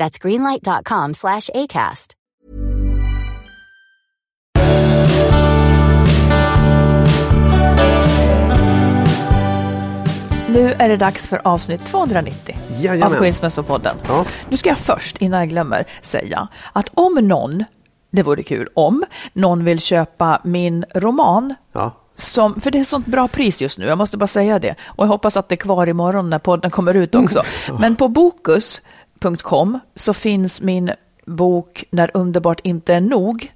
That's greenlight.com slash ACAST. Nu är det dags för avsnitt 290 Jajamän. av Skilsmässopodden. Ja. Nu ska jag först, innan jag glömmer, säga att om någon, det vore kul, om någon vill köpa min roman Ja. som, för det är sånt bra pris just nu, jag måste bara säga det. Och jag hoppas att det är kvar imorgon när podden kommer ut också. Men på bokus.com så finns min bok När underbart inte är nog.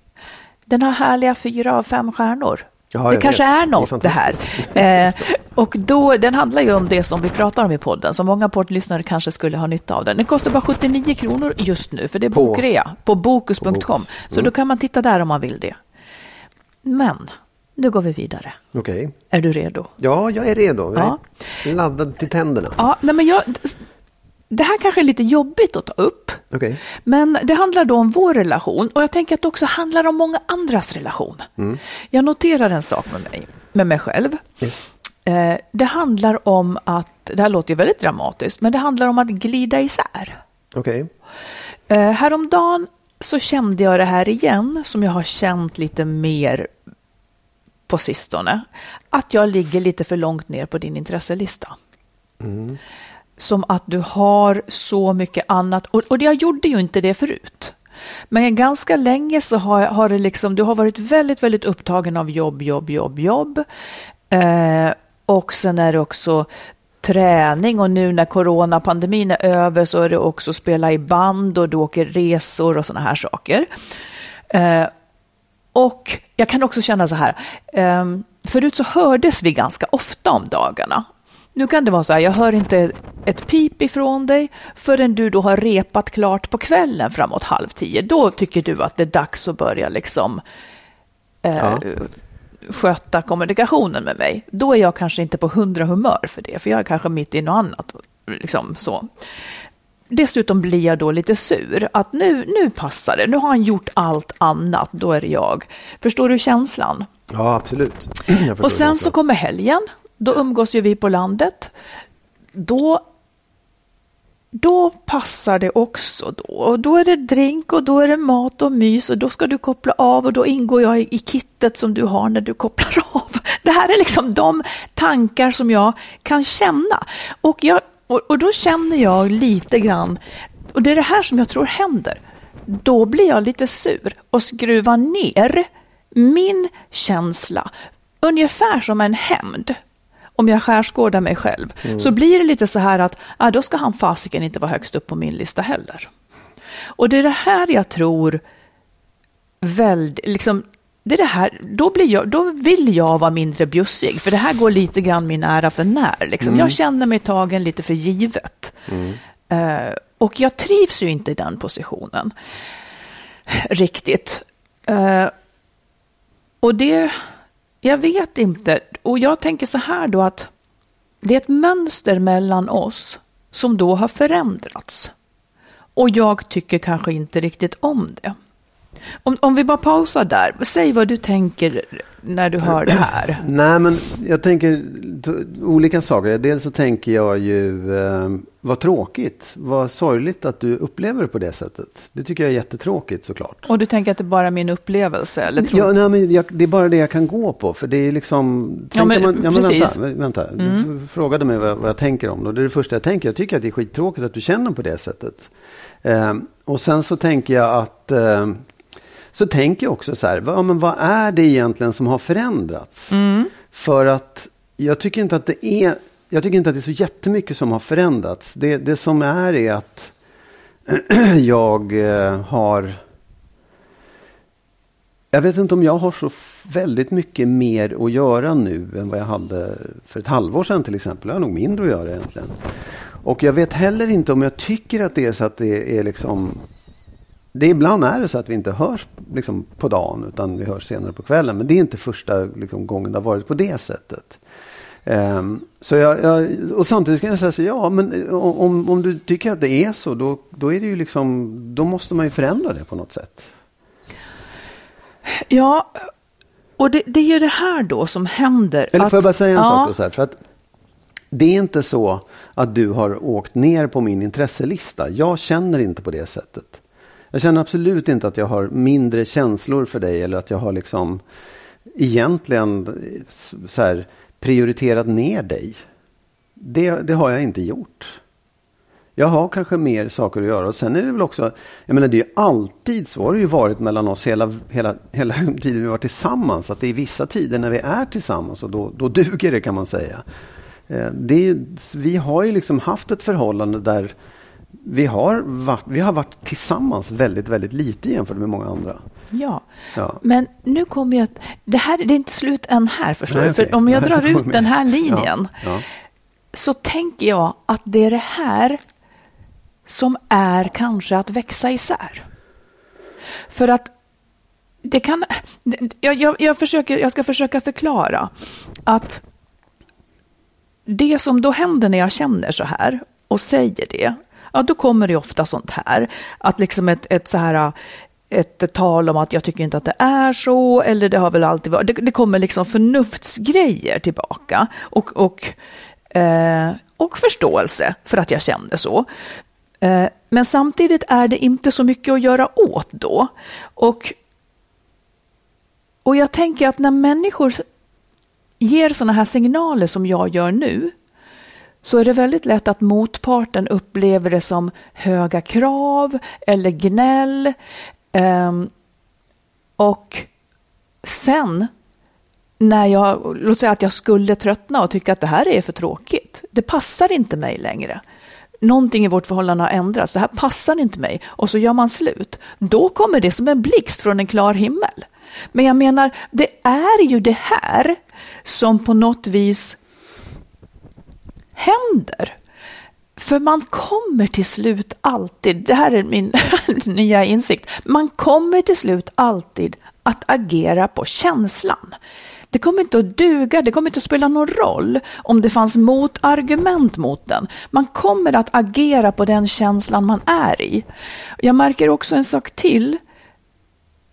Den har härliga fyra av fem stjärnor. Ja, det kanske vet. är Det är något det, här. Eh, och då, den handlar ju om det som vi pratar om i podden, så många poddlyssnare kanske skulle ha nytta av den. Den kostar bara 79 kronor just nu, för det är På- bokrea på bokus.com. Bokus. Så då kan man titta där om man vill det. Men, nu går vi vidare. Okej. Är du redo? Ja, jag är redo. Jag Ja. är laddad till tänderna. Ja, nej men jag, det här kanske är lite jobbigt att ta upp. Okej. Men det handlar då om vår relation och jag tänker att det också handlar om många andras relation. Jag noterar en sak med mig, med mig själv. Yes. Eh, det handlar om att, det här låter ju väldigt dramatiskt, men det handlar om att glida isär. Okej. Eh, häromdagen så kände jag det här igen, som jag har känt lite mer på sistone. Att jag ligger lite för långt ner på din intresselista. Som att du har så mycket annat. Och, och jag gjorde ju inte det förut. Men ganska länge så har, har det liksom, du har varit väldigt, väldigt upptagen av jobb, jobb, jobb, jobb. Eh, och sen är det också träning och nu när coronapandemin är över så är det också spela i band och du åker resor och sådana här saker. Eh, och jag kan också känna så här, eh, förut så hördes vi ganska ofta om dagarna. Nu kan det vara så här, jag hör inte ett pip ifrån dig förrän du då har repat klart på kvällen framåt halv tio. Då tycker du att det är dags att börja liksom eh, Ja. sköta kommunikationen med mig. Då är jag kanske inte på hundra humör för det, för jag är kanske mitt i något annat. Liksom så. Dessutom blir jag då lite sur, att nu, nu passar det, nu har han gjort allt annat, då är det jag. Förstår du känslan? Ja, absolut. Och sen så kommer helgen, då umgås ju vi på landet. Då, då passar det också då. Och då är det drink och då är det mat och mys och då ska du koppla av och då ingår jag i, kittet som du har när du kopplar av. Det här är liksom de tankar som jag kan känna. Och, jag, och, och då känner jag lite grann, och det är det här som jag tror händer. Då blir jag lite sur och skruvar ner min känsla, ungefär som en hämnd. Om jag skärskådar mig själv, så blir det lite så här att ah, då ska han fasiken inte vara högst upp på min lista heller. Och det är det här jag tror väldigt, liksom, det är det här, då, blir jag, då vill jag vara mindre bjussig, för det här går lite grann min ära för när. Liksom. Jag känner mig tagen lite för givet. Eh, och jag trivs ju inte i den positionen riktigt. Eh, och det, jag vet inte. Och jag tänker så här då att det är ett mönster mellan oss som då har förändrats. och jag tycker kanske inte riktigt om det. Om, om vi bara pausar där, säg vad du tänker när du hör det här. Nej, men jag tänker olika saker. Dels så tänker jag ju, eh, vad tråkigt, vad sorgligt att du upplever det på det sättet. Det tycker jag är jättetråkigt såklart. Och du tänker att det är bara min upplevelse? Eller tror... Ja, nej, men jag, det är bara det jag kan gå på. För det är liksom... Ja, men tänker ja, men precis. vänta, vänta. Du f- frågade mig vad, vad jag tänker om det. Det är det första jag tänker. Jag tycker att det är skittråkigt att du känner på det sättet. Eh, och sen så tänker jag att... Eh, så tänker jag också så här, vad, ja, men vad är det egentligen som har förändrats? För att jag tycker inte att det är... Jag tycker inte att det är så jättemycket som har förändrats. Det, det som är är att jag eh, har... Jag vet inte om jag har så väldigt mycket mer att göra nu än vad jag hade för ett halvår sedan till exempel. Jag har nog mindre att göra egentligen. Och jag vet heller inte om jag tycker att det är så att det är liksom... Det ibland är det så att vi inte hörs liksom på dagen utan vi hörs senare på kvällen. Men det är inte första liksom, gången det har varit på det sättet. Ehm, så jag, jag, och samtidigt kan jag säga så ja men om, om du tycker att det är så då, då är det ju liksom, då måste man ju förändra det på något sätt. Ja, och det, det är ju det här då som händer. Eller att- får jag bara säga en ja, sak då så här, för att det är inte så att du har åkt ner på min intresselista. Jag känner inte på det sättet. Jag känner absolut inte att jag har mindre känslor för dig eller att jag har liksom egentligen så här, prioriterat ner dig. Det, det har jag inte gjort. Jag har kanske mer saker att göra. Och sen är det väl också, jag menar det är ju alltid så, har det ju varit mellan oss hela, hela, hela tiden vi varit tillsammans. Att det är vissa tider när vi är tillsammans och då, då duger det kan man säga. Eh, det vi har ju liksom haft ett förhållande där vi har, varit, vi har varit tillsammans väldigt, väldigt lite jämfört med många andra. Ja. Ja. men nu kommer jag... Det, här, det är inte slut än här, förstår Nej, du. För okej. om jag drar ut den här linjen Ja, ja. så tänker jag att det är det här som är kanske att växa isär. För att det kan... Jag, jag, jag, försöker, jag ska försöka förklara att det som då händer när jag känner så här och säger det, ja då kommer det ofta sånt här. Att liksom ett, ett så här ett tal om att jag tycker inte att det är så, eller det har väl alltid varit, det, det kommer liksom förnuftsgrejer tillbaka och, och, eh, och förståelse för att jag kände så. Eh, men samtidigt är det inte så mycket att göra åt då. Och, och jag tänker att när människor ger sådana här signaler som jag gör nu, så är det väldigt lätt att motparten upplever det som höga krav eller gnäll. Ehm, och sen, när jag, låt säga att jag skulle tröttna och tycka att det här är för tråkigt, det passar inte mig längre. Någonting i vårt förhållande har ändrats, det här passar inte mig och så gör man slut. Då kommer det som en blixt från en klar himmel. Men jag menar, det är ju det här som på något vis händer. För man kommer till slut alltid, det här är min nya insikt, man kommer till slut alltid att agera på känslan. Det kommer inte att duga, det kommer inte att spela någon roll om det fanns motargument mot den. Man kommer att agera på den känslan man är i. Jag märker också en sak till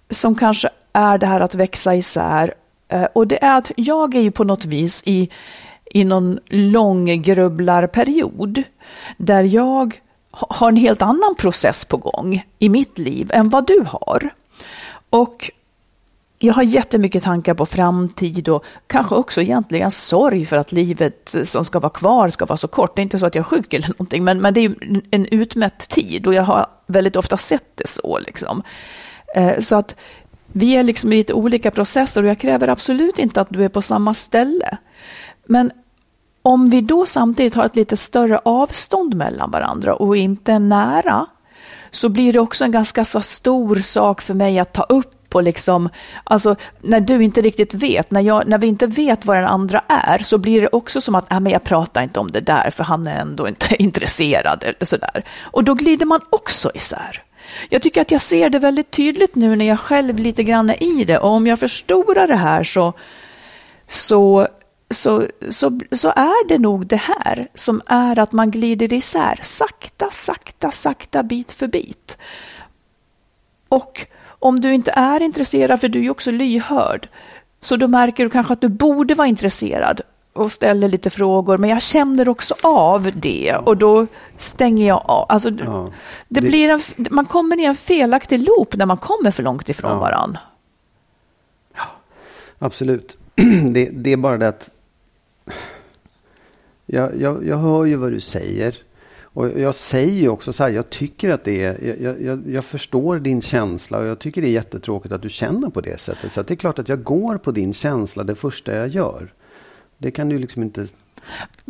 som kanske är det här att växa isär. Eh, och det är att jag är ju på något vis i, i någon lång grubblarperiod där jag har en helt annan process på gång i mitt liv än vad du har. Och jag har jättemycket tankar på framtid och kanske också egentligen sorg för att livet som ska vara kvar ska vara så kort. Det är inte så att jag är sjuk eller någonting, men, men det är en utmätt tid och jag har väldigt ofta sett det så. Liksom. Eh, så att vi är liksom i lite olika processer och jag kräver absolut inte att du är på samma ställe. Men om vi då samtidigt har ett lite större avstånd mellan varandra och inte är nära, så blir det också en ganska så stor sak för mig att ta upp och liksom, alltså när du inte riktigt vet, när, jag, när vi inte vet vad den andra är, så blir det också som att, äh, men jag pratar inte om det där, för han är ändå inte intresserad eller sådär. Och då glider man också isär. Jag tycker att jag ser det väldigt tydligt nu när jag själv lite grann är i det, och om jag förstorar det här så, så, så, så, så är det nog det här som är att man glider isär sakta, sakta, sakta, bit för bit. Och om du inte är intresserad, för du är ju också lyhörd, så då märker du kanske att du borde vara intresserad och ställer lite frågor, men jag känner också av det och då stänger jag av. Alltså, ja, det, det, blir en, man kommer i en felaktig loop när man kommer för långt ifrån ja. varann. Ja, absolut. Det, det, är bara det att jag, jag, jag hör ju vad du säger. Och jag säger ju också så här, jag tycker att det är, jag, jag, jag, förstår din känsla och jag tycker det är jättetråkigt att du känner på det sättet. Så det är klart att jag går på din känsla det första jag gör. Det kan du liksom inte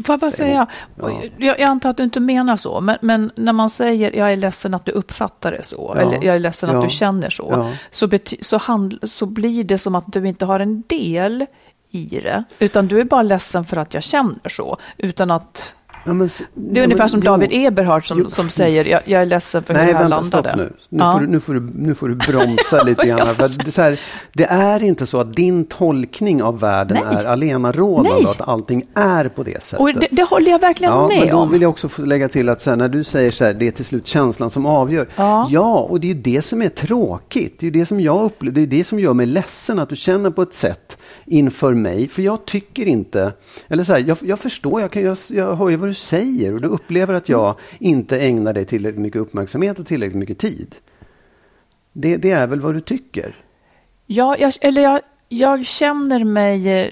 Får jag bara säga, ja. jag, jag, antar att du inte menar så, men, men, när man säger jag är ledsen att du uppfattar det så, ja. eller jag är ledsen ja. att du känner så, så, så, så blir det som att du inte har en del i det, utan du är bara ledsen för att jag känner så, utan att Ja, men, det är ja, ungefär men, som David jo, Eberhardt som, som säger, jag, jag är ledsen för nej, hur jag vänta, landade. Stopp nu. Nu, ja. får du, nu, får du, nu får du bromsa lite grann. för det, är här, det, är inte så att din tolkning av världen nej. är allenarådande och att allting är på det sättet. Och det, det håller jag verkligen ja, med men då om. vill jag också lägga till att här, när du säger så här, det är till slut känslan som avgör. Ja, ja och det är det som är tråkigt. Det är det som jag upplever, det är det som gör mig ledsen, att du känner på ett sätt inför mig. För jag tycker inte, eller så här, jag, jag förstår, jag, kan, jag, jag hör ju vad du säger och du upplever att jag inte ägnar dig tillräckligt mycket uppmärksamhet och tillräckligt mycket tid. Det, det är väl vad du tycker? Ja, jag, eller jag, jag känner mig eh,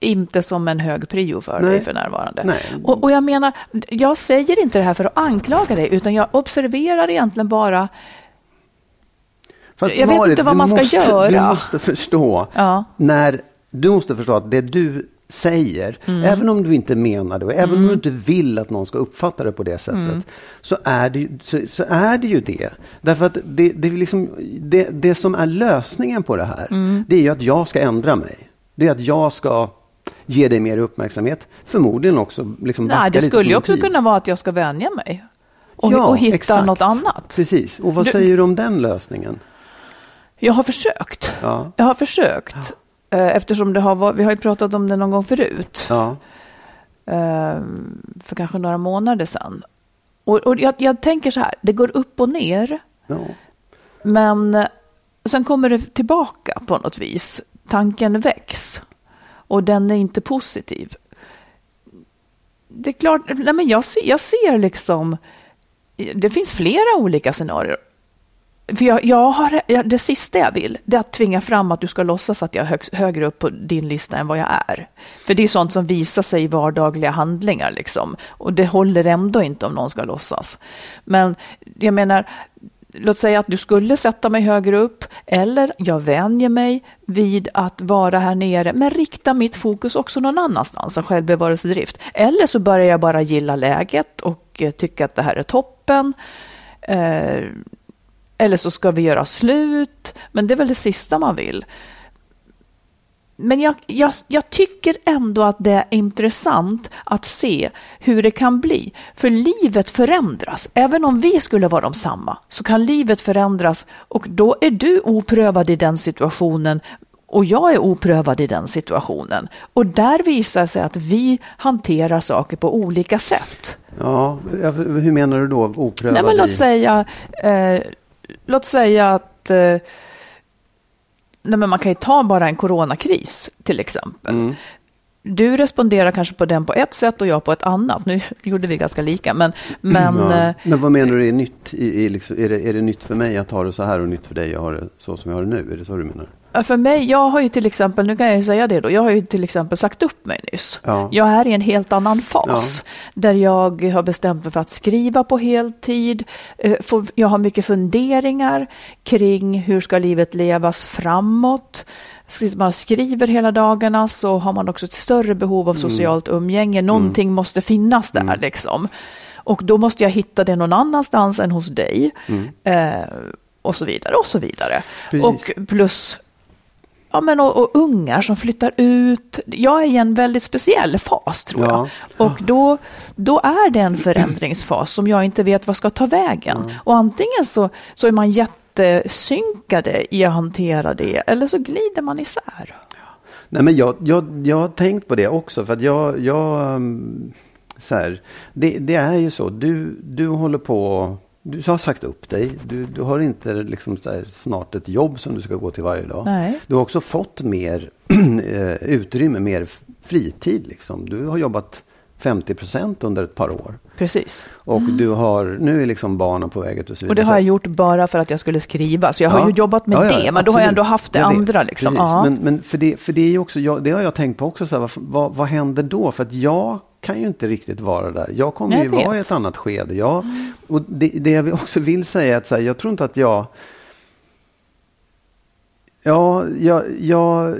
inte som en hög prio för Nej. dig för närvarande. Och, och, jag menar, jag säger inte det här för att anklaga dig, utan jag observerar egentligen bara Fast jag vet inte vad man ska måste, göra. Du måste förstå ja. när du måste förstå att det du säger, mm. även om du inte menar det och även mm. om du inte vill att någon ska uppfatta det på det sättet, mm. så, är det, så, så, är det ju det. Därför att det, det, liksom, det, det som är lösningen på det här, mm. det är ju att jag ska ändra mig. Det är att jag ska ge dig mer uppmärksamhet, förmodligen också liksom Nej, Det skulle ju också kunna vara att jag ska vänja mig och, ja, och hitta exakt. något annat. Precis, och vad du, säger du om den lösningen? Jag har försökt. Ja. Jag har försökt. Eh, eftersom det har, vi har ju pratat om det någon gång förut. Ja. Eh, för kanske några månader sedan. Och, och jag, jag, tänker så här, det går upp och ner. Ja. Men eh, sen kommer det tillbaka på något vis. Tanken väcks. Och den är inte positiv. Det är klart, nej men jag ser, jag ser liksom, det finns flera olika scenarier. För jag, jag har, det sista jag vill, det är att tvinga fram att du ska låtsas att jag är hög, högre upp på din lista än vad jag är. För det är sånt som visar sig i vardagliga handlingar liksom. Och det håller ändå inte om någon ska låtsas. Men jag menar, låt säga att du skulle sätta mig högre upp eller jag vänjer mig vid att vara här nere men rikta mitt fokus också någon annanstans av självbevarelsedrift. Eller så börjar jag bara gilla läget och eh, tycka att det här är toppen. Eh, eller så ska vi göra slut. Men det är väl det sista man vill. Men jag, jag, jag, tycker ändå att det är intressant att se hur det kan bli. För livet förändras. Även om vi skulle vara de samma så kan livet förändras och då är du oprövad i den situationen och jag är oprövad i den situationen. Och där visar sig att vi hanterar saker på olika sätt. Ja, hur menar du då oprövad? Nej, men låt säga, eh, låt säga att eh, nej men man kan ju ta bara en coronakris till exempel. Mm. Du responderar kanske på den på ett sätt och jag på ett annat. Nu gjorde vi ganska lika, men... Men, ja. Eh, men vad menar du är nytt? I, i liksom, är, det, är det nytt för mig att ha det så här och nytt för dig att ha det så som jag har det nu? Är det så du menar? För mig, jag har ju till exempel, nu kan jag ju säga det då, jag har ju till exempel sagt upp mig nyss. Ja. Jag är i en helt annan fas ja. där jag har bestämt mig för att skriva på heltid. Eh, jag har mycket funderingar kring hur ska livet levas framåt. Man skriver hela dagarna så har man också ett större behov av mm. socialt umgänge. Någonting mm. måste finnas där mm. liksom. Och då måste jag hitta det någon annanstans än hos dig. Mm. Eh, och så vidare och så vidare. Precis. Och plus Ja, men och, och, ungar som flyttar ut. Jag är i en väldigt speciell fas tror jag. Och då, då är det en förändringsfas som jag inte vet vad ska ta vägen. Mm. Och antingen så, så är man jättesynkade i att hantera det eller så glider man isär. Nej, men jag, jag, jag har tänkt på det också. För att jag, jag um, så här, det, det är ju så. Du, du håller på du har sagt upp dig. Du, du har inte liksom här, snart ett jobb som du ska gå till varje dag. Nej. Du har också fått mer eh, utrymme, mer fritid. Liksom. Du har jobbat 50 procent under ett par år. Precis. Och du har, nu är liksom barnen på väg ut och så vidare. Och det har jag gjort bara för att jag skulle skriva. Så jag har ju jobbat med ja, ja, det, men absolut. då har jag ändå haft det andra. Liksom. Precis. Ja. Men, men för, det, för det är ju också, jag, det har jag tänkt på också, så här, vad, vad, vad händer då? För att jag kan ju inte riktigt vara där. Jag kommer Jag ju vara i ett annat skede. Jag, och det, det jag också vill säga är att så här, jag tror inte att jag Ja, jag, jag,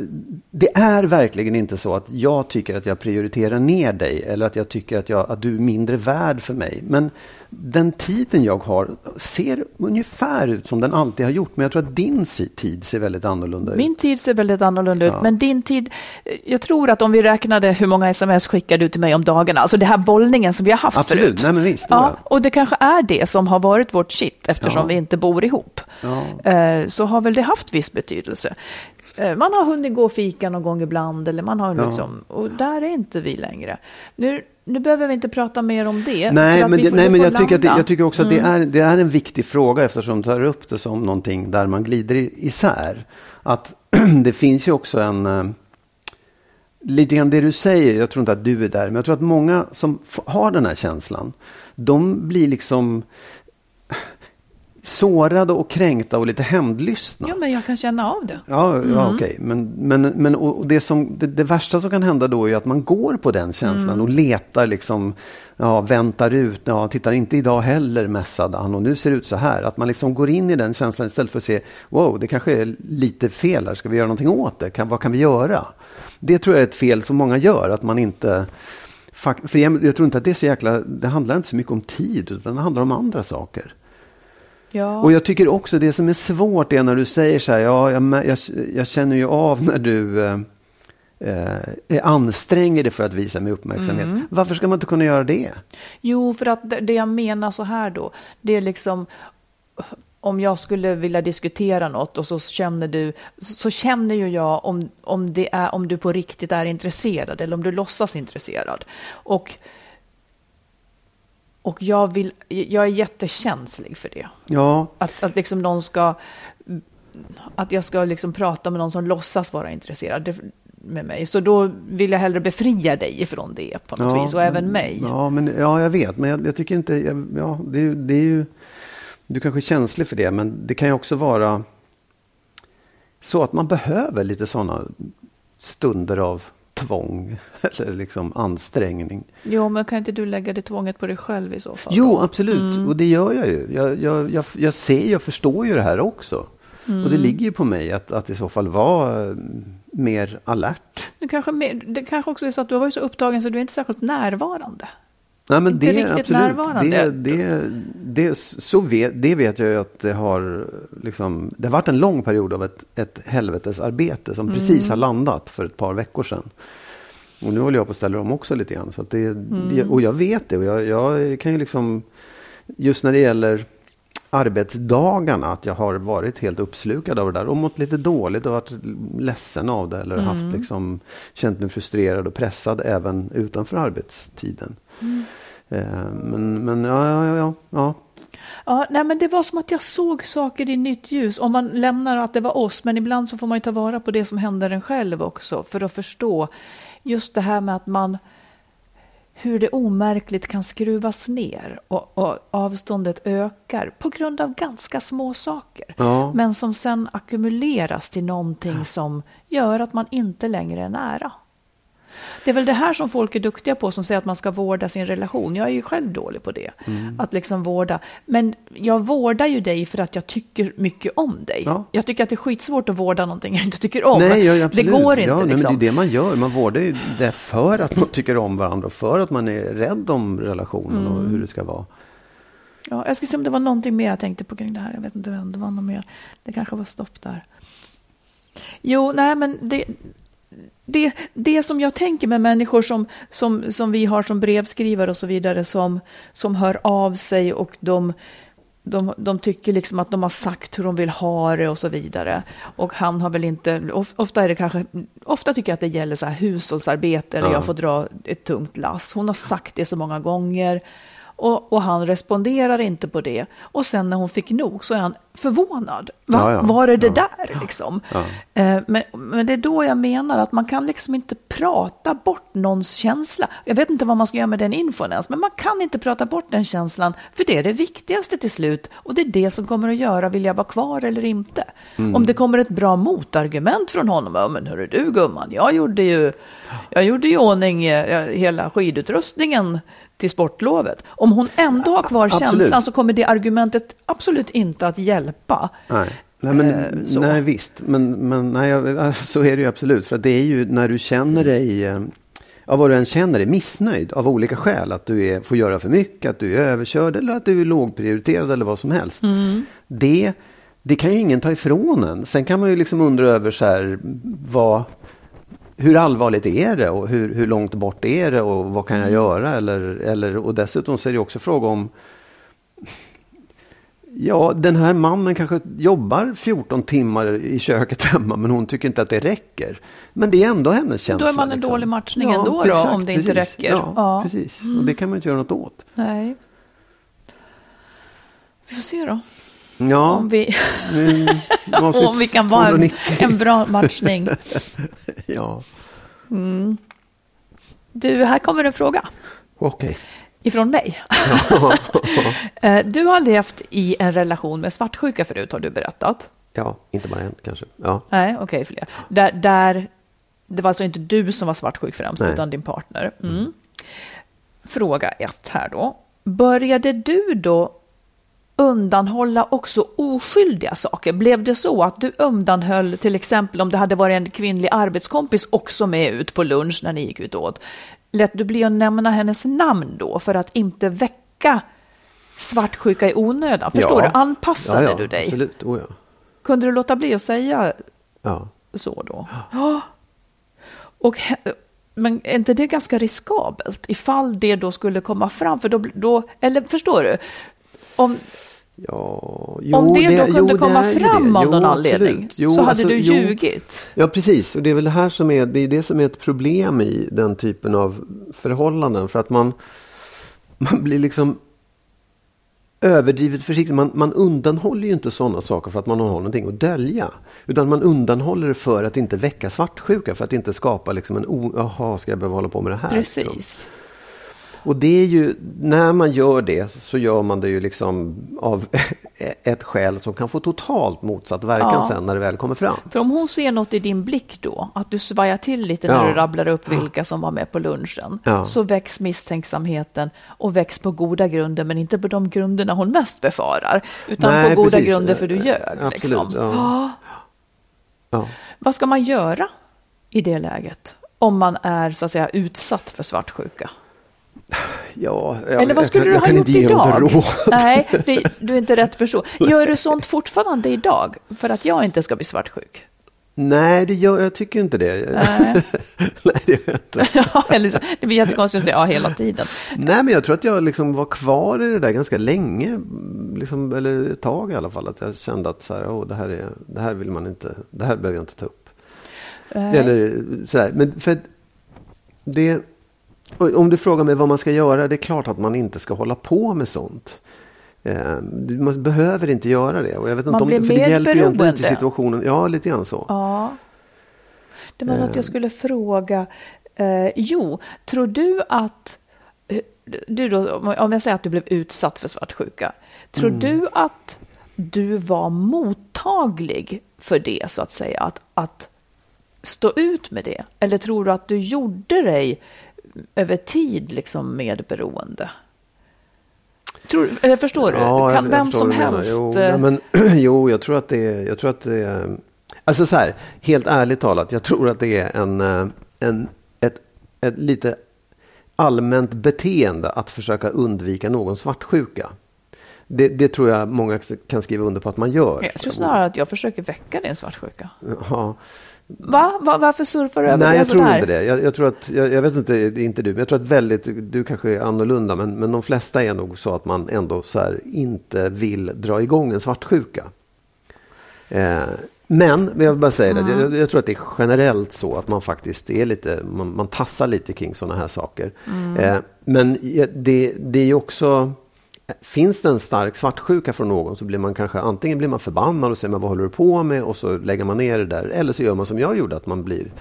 det är verkligen inte så att jag tycker att jag prioriterar ner dig eller att jag tycker att, jag, att du är mindre värd för mig. Men den tiden jag har ser ungefär ut som den alltid har gjort. Men jag tror att din tid ser väldigt annorlunda ut. Min tid ser väldigt annorlunda ut, Ja. men din tid, jag tror att om vi räknade hur många sms skickar du till mig om dagarna, alltså det här bollningen som vi har haft Absolut, förut. nej men visst. Ja, och det kanske är det som har varit vårt shit eftersom Ja. vi inte bor ihop. Ja. Eh, Så har väl det haft viss betydelse. Eh, Man har hunnit gå och fika någon gång ibland, eller man har Ja. liksom, och där är inte vi längre. Nu, nu behöver vi inte prata mer om det. Nej, men, det, nej, men jag, tycker det, jag tycker också att det, är, det är en viktig fråga eftersom du tar upp det som någonting där man glider isär. Att det finns ju också en... eh, Lite grann det du säger, jag tror inte att du är där, men jag tror att många som har den här känslan, de blir liksom sårade och kränkta och lite hämndlystna. Ja, men jag kan känna av det. Ja, ja okej. Men, men, men och det, som, det, det värsta som kan hända då är att man går på den känslan och letar liksom, ja, väntar ut, ja, tittar inte idag heller mässade han och nu ser det ut så här. Att man liksom går in i den känslan istället för att se, wow, det kanske är lite fel här, ska vi göra någonting åt det? Kan, vad kan vi göra? Det tror jag är ett fel som många gör, att man inte för jag, jag tror inte att det är så jäkla, det handlar inte så mycket om tid, utan det handlar om andra saker. Ja. Och jag tycker också det som är svårt är när du säger så här, ja, jag, jag, jag känner ju av när du eh, eh, anstränger dig för att visa mig uppmärksamhet. Mm. Varför ska man inte kunna göra det? Jo, för att det det jag menar så här då, det är liksom om jag skulle vilja diskutera något och så känner du, så känner ju jag om, om, det är, om du på riktigt är intresserad eller om du låtsas intresserad. Och, och jag, vill, jag är jättekänslig för det. Ja, Att, att liksom någon ska, att jag ska liksom prata med någon som låtsas vara intresserad med mig. Så då vill jag hellre befria dig ifrån det på något ja, vis och även men- mig. Ja, men, ja, jag vet, men jag, jag tycker inte, jag, ja, det, det är ju, du kanske är känslig för det, men det kan ju också vara så att man behöver lite sådana stunder av tvång eller liksom ansträngning. Jo, men kan inte du lägga det tvånget på dig själv i så fall? Jo, då? absolut. Och det gör jag ju. Jag, jag, jag, jag ser, jag förstår ju det här också. Och det ligger ju på mig att, att i så fall vara eh, mer alert. Du kanske, det kanske också är så att du har varit så upptagen så du är inte särskilt närvarande. Nej, men Inte det, riktigt absolut. närvarande. Det, det, det, så vet, det vet jag ju att det har, liksom, det har varit en lång period av ett, ett helvetesarbete som precis har landat för ett par veckor sedan. Och nu håller jag på att ställa om också lite grann. Så det, det, och jag vet det. Och jag, jag kan ju liksom, just när det gäller arbetsdagarna, att jag har varit helt uppslukad av det där och mått lite dåligt och varit ledsen av det eller haft liksom, känt mig frustrerad och pressad även utanför arbetstiden. Eh, Men, men ja, ja, ja, ja, ja. Ja, nej, men det var som att jag såg saker i nytt ljus. Om man lämnar att det var oss, men ibland så får man ju ta vara på det som händer en själv också för att förstå just det här med att man hur det omärkligt kan skruvas ner och, och avståndet ökar på grund av ganska små saker. Ja. Men som sen ackumuleras till någonting som gör att man inte längre är nära. Det är väl det här som folk är duktiga på som säger att man ska vårda sin relation. Jag är ju själv dålig på det. Mm. Att liksom vårda. Men jag vårdar ju dig för att jag tycker mycket om dig. Ja. Jag tycker att det är skitsvårt att vårda någonting jag inte tycker om. Nej, ja, det går inte ja, nej, liksom. men det är det man gör. Man vårdar ju det för att man tycker om varandra och för att man är rädd om relationen och Mm. hur det ska vara. Ja, jag ska se om det var någonting mer jag tänkte på kring det här. Jag vet inte vem det var något mer. Det kanske var stopp där. Jo, nej men det, det, det som jag tänker med människor som, som, som vi har som brevskrivare och så vidare som, som hör av sig och de de, de tycker liksom att de har sagt hur de vill ha det och så vidare. Och han har väl inte, of, ofta är det kanske, ofta tycker jag att det gäller så här hushållsarbete eller Ja. jag får dra ett tungt lass. Hon har sagt det så många gånger. Och, och han responderar inte på det. Och sen när hon fick nog så är han förvånad. Va? Ja, ja. Var är det Ja. där liksom? Eh, Men, men det är då jag menar att man kan liksom inte prata bort någons känsla. Jag vet inte vad man ska göra med den infon ens, men man kan inte prata bort den känslan, för det är det viktigaste till slut. Och det är det som kommer att göra, vill jag vara kvar eller inte? Mm. Om det kommer ett bra motargument från honom, ja men hörru du gumman, jag gjorde ju, jag gjorde ju ordning eh, hela skidutrustningen till sportlovet. Om hon ändå har kvar Absolut. känslan så kommer det argumentet absolut inte att hjälpa. Nej, nej, men, Eh, så. nej visst. Men, men nej, jag- så är det ju absolut. För det är ju när du känner dig, eh, ja, vad du än känner dig, missnöjd av olika skäl. Att du är, får göra för mycket, att du är överkörd eller att du är lågprioriterad eller vad som helst. Mm. Det, det kan ju ingen ta ifrån en. Sen kan man ju liksom undra över så här, vad, hur allvarligt är det och hur, hur långt bort är det och vad kan jag göra? Eller, eller, och dessutom så är det också fråga om Ja, den här mannen kanske jobbar 14 timmar i köket hemma men hon tycker inte att det räcker. Men det är ändå hennes känsla. Då är man en liksom. dålig matchning ändå då, om det inte precis. räcker. Ja, Ja. precis. Och det kan man inte göra något åt. Nej. Vi får se då. Ja, Om vi, om vi kan vara en, 290. en bra matchning. Ja, Du, här kommer en fråga okej. ifrån mig. Eh, Du har levt i en relation med svartsjuka förut, har du berättat. Ja, inte bara en kanske. Ja. Nej, okej, fler. Där, där, det var alltså inte du som var svartsjuk främst, Nej. utan din partner. Mm. Fråga ett här då. Började du då undanhålla också oskyldiga saker? Blev det så att du undanhöll till exempel om det hade varit en kvinnlig arbetskompis också med ut på lunch när ni gick ut åt? Lät du bli att nämna hennes namn då för att inte väcka svartsjuka i onödan? Förstår Ja. du? Anpassade ja, ja, du dig? Absolut, oh, ja. Kunde du låta bli att säga så då. Ja. Och, men är inte det ganska riskabelt ifall det då skulle komma fram? För då, då, eller förstår du? Om, Ja, om det, då kunde jo, komma det fram det. av Jo, någon absolut. anledning Jo, så hade alltså, du jo. ljugit. Ja, precis. Och det är väl det här som är, det är det som är ett problem i den typen av förhållanden. För att man, man blir liksom överdrivet försiktig. Man, man undanhåller ju inte sådana saker för att man har någonting att dölja. Utan man undanhåller det för att inte väcka svartsjuka. För att inte skapa liksom en, jaha, ska jag behöva hålla på med det här? liksom? Och det är ju, när man gör det så gör man det ju liksom av ett skäl som kan få totalt motsatt verkan Ja. sen när det väl kommer fram. För om hon ser något i din blick då, att du svajar till lite när Ja. du rabblar upp vilka som var med på lunchen, Ja. så väcks misstänksamheten och väcks på goda grunder, men inte på de grunderna hon mest befarar, utan Nej, på goda precis. grunder för du ljög. Absolut, liksom. Vad ska man göra i det läget? Om man är så att säga utsatt för svartsjuka? Ja, jag, Eller vad jag skulle du jag ha kan gjort idag? Nej, det, du är inte rätt person. Gör du sånt fortfarande idag för att jag inte ska bli svartsjuk? Nej, det gör, jag tycker inte det. Nej. Nej, det gör jag inte. Ja, så, det blir jättekonstigt att säga ja hela tiden. Nej, men jag tror att jag liksom var kvar i det där ganska länge. Liksom, eller ett tag i alla fall. Att jag kände att så här, oh, det, här är, det här vill man inte, det här behöver jag inte ta upp. Nej. Eller sådär. Men för det, om du frågar mig vad man ska göra, det är klart att man inte ska hålla på med sånt. Eh, Man behöver inte göra det. Och jag vet inte Man om blir det, för det mer hjälper ju egentligen inte beroende. situationen. Ja, lite grann så. Ja. Det var något Eh. jag skulle fråga. Eh, jo, tror du att... eh, Du då, om- om jag säger att du blev utsatt för svartsjuka. Tror Mm. du att du var mottaglig för det, så att säga? Att, att stå ut med det? Eller tror du att du gjorde dig över tid liksom medberoende? Tror, eller förstår du? Ja, kan vem som helst... Jo, eh, nej, men, jo, jag tror att det är... Jag tror att det är alltså så här, helt ärligt talat, jag tror att det är en, eh, en, ett, ett lite allmänt beteende att försöka undvika någon svartsjuka. det, det, tror jag många kan skriva under på att man gör. Jag tror snarare att jag försöker väcka din svartsjuka. Ja. Va? Va? Varför surfar du över Nej, jag tror inte det. Jag, jag tror att, jag, jag, vet inte, det är inte du, men jag tror att väldigt, du kanske är annorlunda, men, men de flesta är nog så att man ändå så här, inte vill dra igång en svartsjuka. Eh, men, men jag vill bara säga det, jag, jag, tror att det är generellt så att man faktiskt är lite, man, man tassar lite kring sådana här saker. Eh, men det, det är ju också, Finns det en stark svartsjuka från någon så blir man kanske antingen blir man förbannad och säger men vad håller du på med och så lägger man ner det där. Eller så gör man som jag gjorde att man blir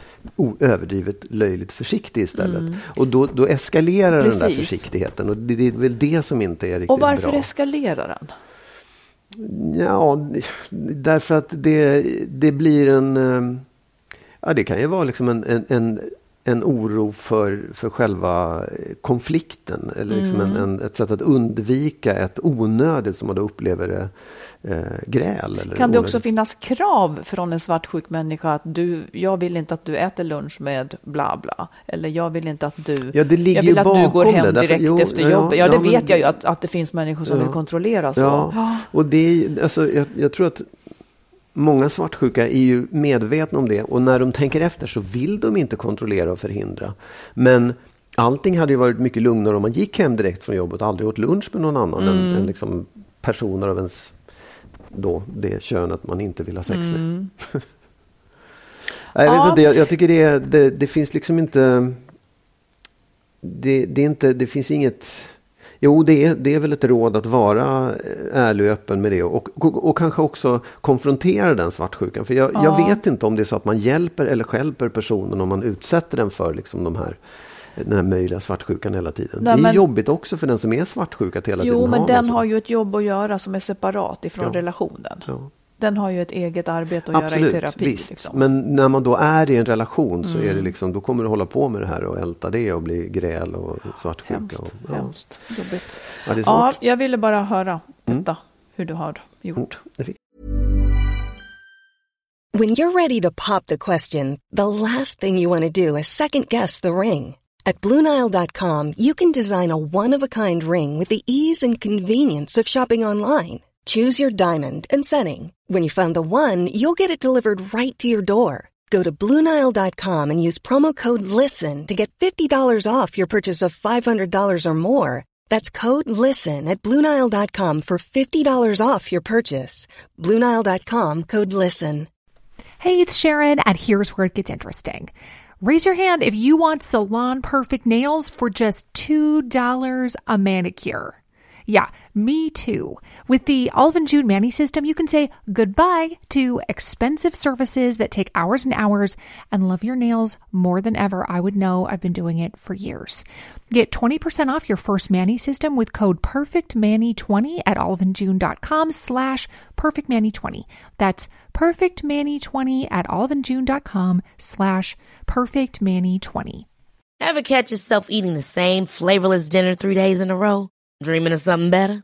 överdrivet löjligt försiktig istället. Mm. Och då, då eskalerar Precis. den där försiktigheten och det, det, är väl det som inte är riktigt bra. Och varför bra. eskalerar den? Ja, därför att det, det blir en... Eh, ja, det kan ju vara liksom en, en, en en oro för, för själva konflikten. Eller liksom mm. en, en, ett sätt att undvika ett onödigt, som man då upplever det, eh, gräl. Eller kan det också finnas krav från en svartsjuk människa att du, jag vill inte att du äter lunch med bla bla. Eller jag vill inte att du, ja, det ligger jag vill att du går hem det, direkt jo, efter ja, jobbet. Ja, ja, det men, vet jag ju att, att det finns människor som vill kontrollera så. Ja, och det är, alltså, jag, jag tror att Många svartsjuka är ju medvetna om det och när de tänker efter så vill de inte kontrollera och förhindra. Men allting hade ju varit mycket lugnare om man gick hem direkt från jobbet och aldrig åt lunch med någon annan mm. än, än liksom personer av ens då, det könet man inte vill ha sex med. Mm. jag, vet ja. inte, jag, jag tycker det, det, det, finns liksom inte det, det, är inte, det finns inget Jo, det är, det är väl ett råd att vara ärlig och öppen med det och, och, och kanske också konfrontera den svartsjukan. För jag, ja. jag, vet inte om det är så att man hjälper eller skälper personen om man utsätter den för liksom de här den här möjliga svartsjukan hela tiden. Nej, det är men, jobbigt också för den som är svartsjuk att hela jo, tiden Jo, men ha den har ju ett jobb att göra som är separat ifrån ja. relationen. Ja. Den har ju ett eget arbete att Absolut, göra i terapi. Visst. Liksom. Men när man då är i en relation så mm. är det liksom, då kommer du hålla på med det här och älta det och bli gräl och svartsjuka. Hemskt, och, ja. hemskt jobbigt. Ja, det är ja, jag ville bara höra detta, mm. hur du har gjort. Mm. When you're ready to pop the question, the last thing you want to do is second guess the ring. At BlueNile.com you can design a one-of-a-kind ring with the ease and convenience of shopping online. Choose your diamond and setting. When you find the one, you'll get it delivered right to your door. Go to Bluenile.com and use promo code LISTEN to get $50 off your purchase of $500 or more. That's code LISTEN at Bluenile.com for $50 off your purchase. Bluenile.com code LISTEN. Hey, it's Sharon, and here's where it gets interesting. Raise your hand if you want salon perfect nails for just $2 a manicure. Yeah, me too. With the and June Manny system, you can say goodbye to expensive services that take hours and hours and love your nails more than ever. I would know I've been doing it for years. Get 20% off your first Manny system with code PERFECTManny20 at oliveandjune.com slash PERFECTManny20. That's PERFECTManny20 at oliveandjune.com slash PERFECTManny20. Ever catch yourself eating the same flavorless dinner three days in a row? Dreaming of something better?